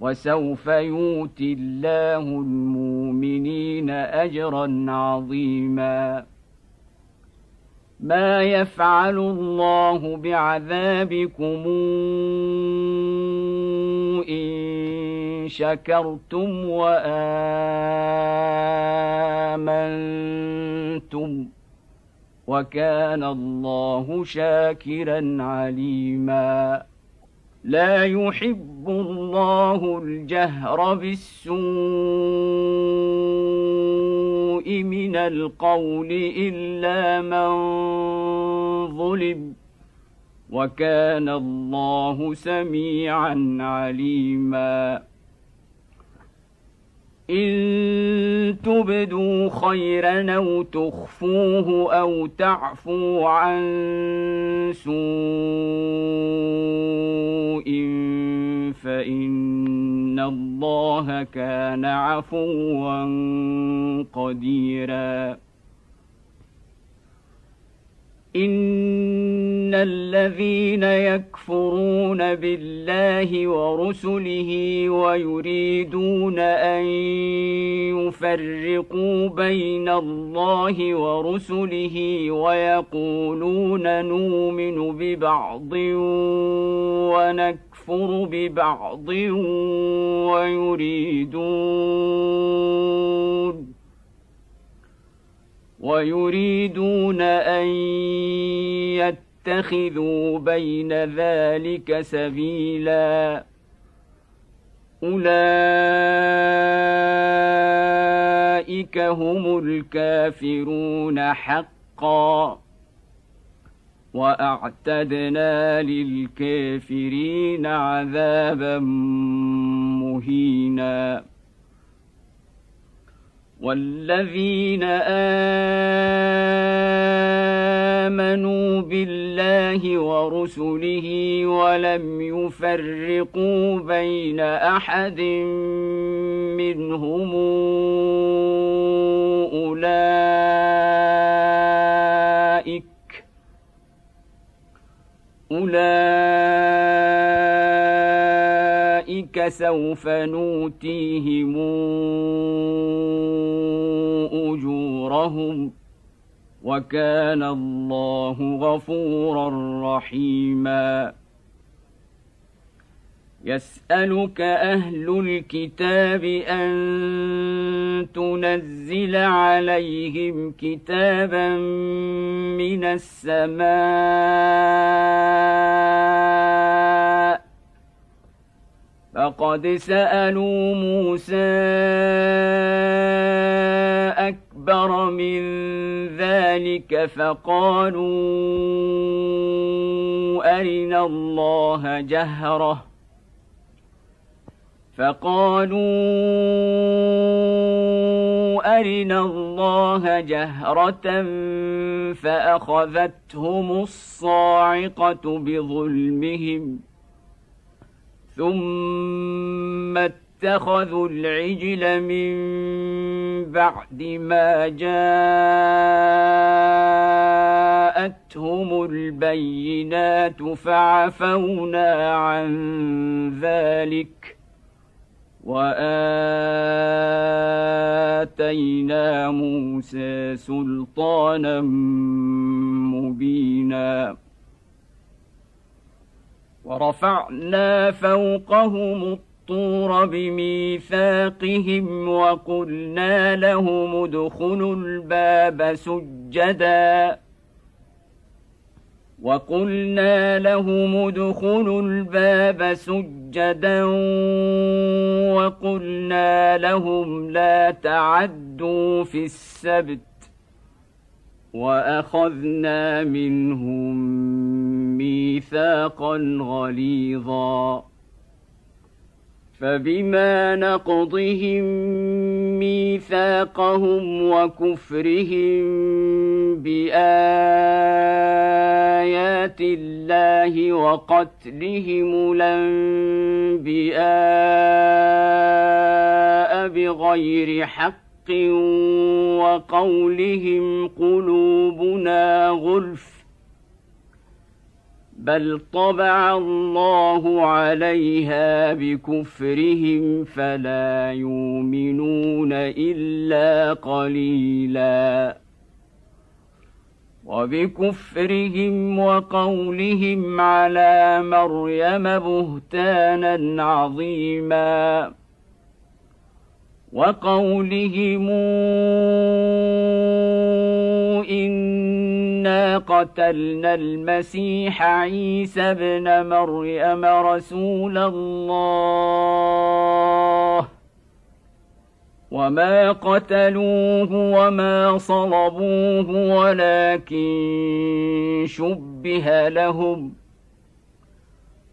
وسوف يؤتي الله المؤمنين أجرا عظيما. ما يفعل الله بعذابكم إن شكرتم وآمنتم وكان الله شاكرا عليما. لا يحب الله الجهر بالسوء من القول إلا من ظلم وكان الله سميعا عليما. إن تبدوا خيرا أو تخفوه أو تعفوا عن سوء الله كان عفوا قديرا. إن الذين يكفرون بالله ورسله ويريدون أن يفرقوا بين الله ورسله ويقولون نؤمن ببعض ونكفر ببعض ويريدون ويريدون أن يتخذوا بين ذلك سبيلا. أولئك هم الكافرون حقا. وأعتدنا للكافرين عذابا مهينا. والذين آمنوا بالله ورسله ولم يفرقوا بين أحد منهم أولئك اولئك سوف نوتيهم اجورهم وكان الله غفورا رحيما يسألك أهل الكتاب أن تنزل عليهم كتابا من السماء. فقد سألوا موسى أكبر من ذلك فقالوا أرنا الله جهرة. فقالوا أرنا الله جهرة فأخذتهم الصاعقة بظلمهم ثم اتخذوا العجل من بعد ما جاءتهم البينات فعفونا عن ذلك وآتينا موسى سلطانا مبينا. ورفعنا فوقهم الطور بميثاقهم وقلنا لهم ادخلوا الباب سجدا. وقلنا لهم ادخلوا الباب سجدا وقلنا لهم لا تعدوا في السبت وأخذنا منهم ميثاقا غليظا فبما نقضهم ميثاقهم وكفرهم بآيات الله وقتلهم الأنبياء بغير حق وقولهم قلوبنا غلف بل طبع الله عليها بكفرهم فلا يؤمنون الا قليلا وبكفرهم وقولهم على مريم بهتانا عظيما وقولهم انا قتلنا المسيح عيسى ابن مريم رسول الله وما قتلوه وما صلبوه ولكن شبه لهم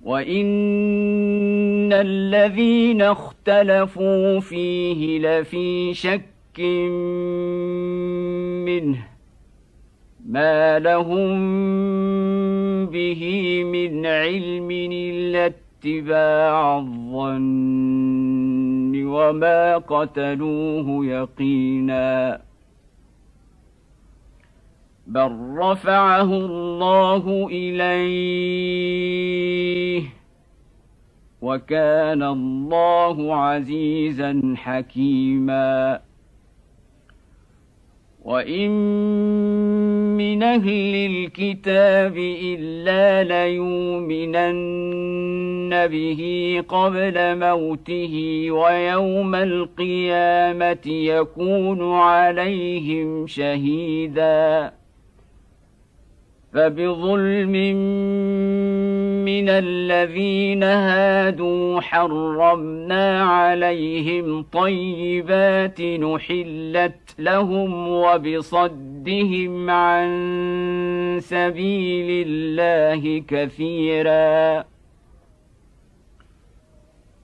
وان الذين اختلفوا فيه لفي شك منه ما لهم به من علم الا اتباع الظن وما قتلوه يقينا بل رفعه الله اليه وكان الله عزيزا حكيما وان من أهل الكتاب الا ليؤمنن به قبل موته ويوم القيامه يكون عليهم شهيدا فبظلم من الذين هادوا حرمنا عليهم طيبات نحلت لهم وبصدهم عن سبيل الله كثيرا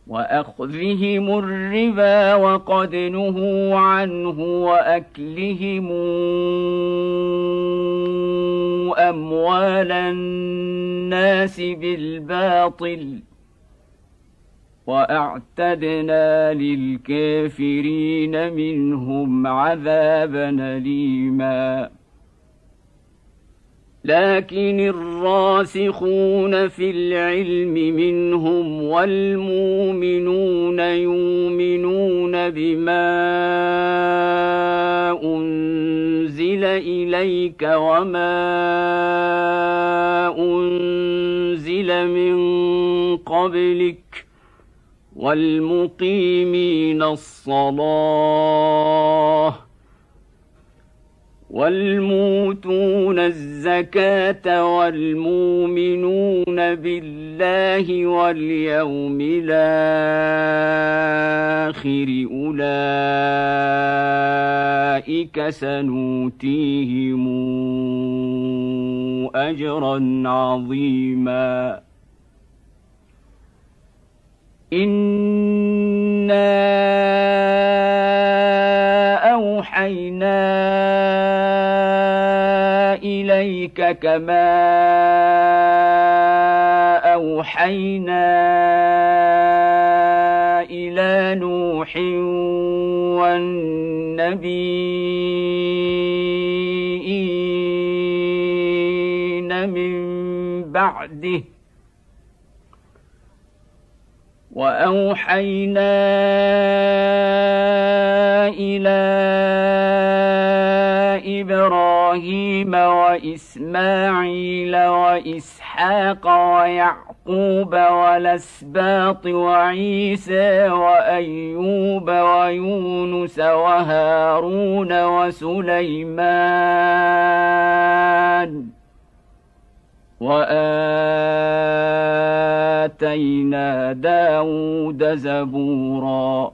وأخذهم الربا وقد نهوا عنه وأكلهم أموال الناس بالباطل وأعتدنا للكافرين منهم عذابا أليما. لكن الراسخون في العلم منهم والمؤمنون يؤمنون بما انزل اليك وما انزل من قبلك والمقيمين الصلاه والموتون الزكاة والمؤمنون بالله واليوم الآخر أولئك سنوتيهم أجرا عظيما. إنا أوحينا إليك كما أوحينا إلى نوح والنبيين من بعده وأوحينا إلى إبراهيم وإسماعيل وإسحاق ويعقوب والأسباط وعيسى وأيوب ويونس وهارون وسليمان وآتينا داود زبورا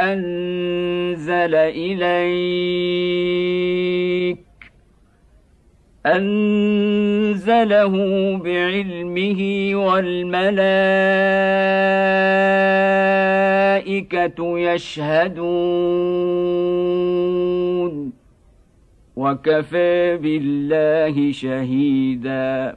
أنزل إليك. أنزله بعلمه والملائكة يشهدون. وكفى بالله شهيدا.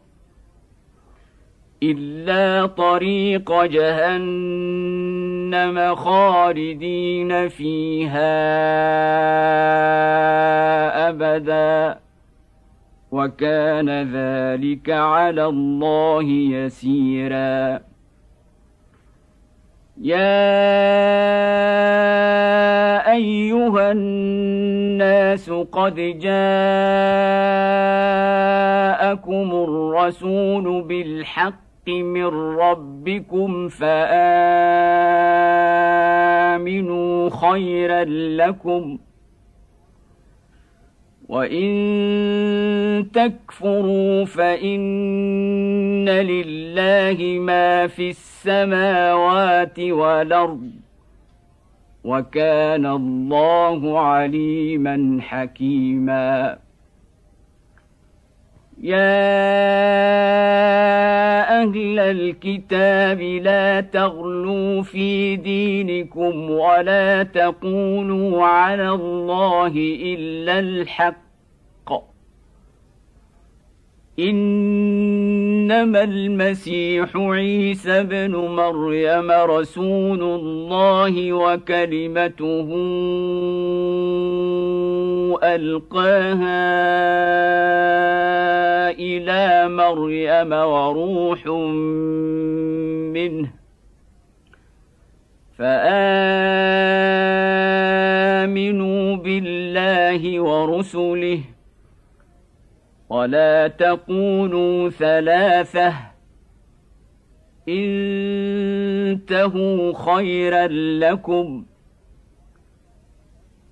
إلا طريق جهنم خالدين فيها أبدا. وكان ذلك على الله يسيرا. يا أيها الناس قد جاءكم الرسول بالحق من ربكم فآمنوا خيرا لكم وإن تكفروا فإن لله ما في السماوات والأرض وكان الله عليما حكيما يا أهل الكتاب لا تغلوا في دينكم ولا تقولوا على الله إلا الحق. إنما المسيح عيسى بن مريم رسول الله وكلمته ألقاها إلى مريم وروح منه فآمنوا بالله ورسله ولا تقولوا ثلاثة إنتهوا خيرا لكم.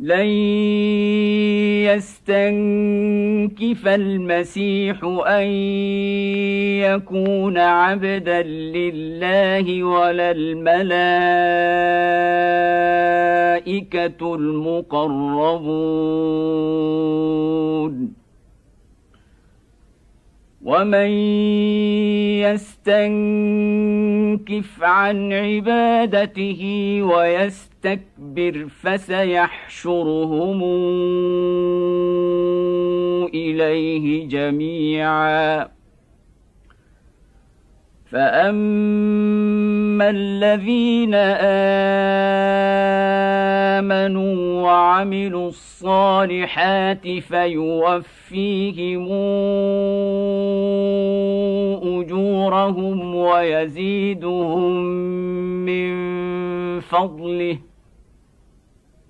لن يستنكف المسيح أن يكون عبدا لله ولا الملائكة المقربون. ومن يستنكف عن عبادته ويستكبر فسيحشرهم اليه جميعا فاما الذين امنوا وعملوا الصالحات فيوفيهم اجورهم ويزيدهم من فضله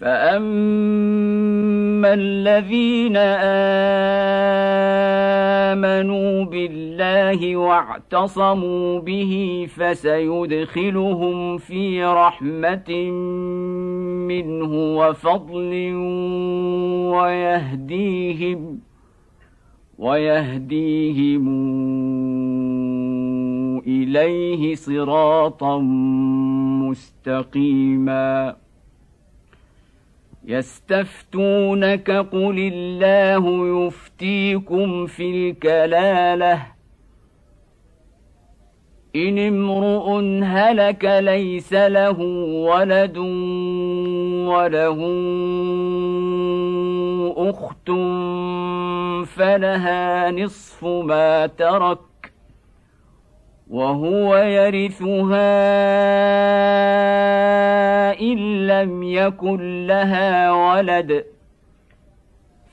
فاما الذين امنوا بالله واعتصموا به فسيدخلهم في رحمه منه وفضل ويهديهم ويهديهم اليه صراطا مستقيما يستفتونك قل الله يفتيكم في الكلالة. إن امرؤ هلك ليس له ولد وله أخت فلها نصف ما ترك وهو يرثها إن لم يكن لها ولد.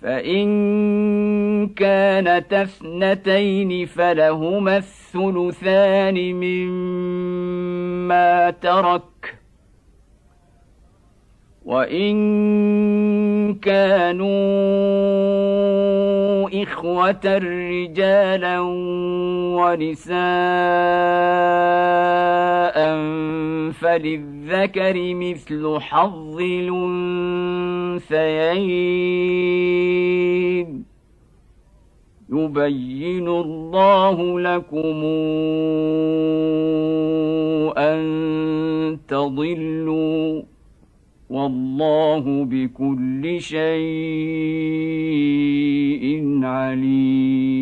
فإن كانت اثنتين فلهما الثلثان مما ترك وان كانوا اخوه رجالا ونساء فللذكر مثل حظ الانثيين يبين الله لكم ان تضلوا والله بكل شيء عليم.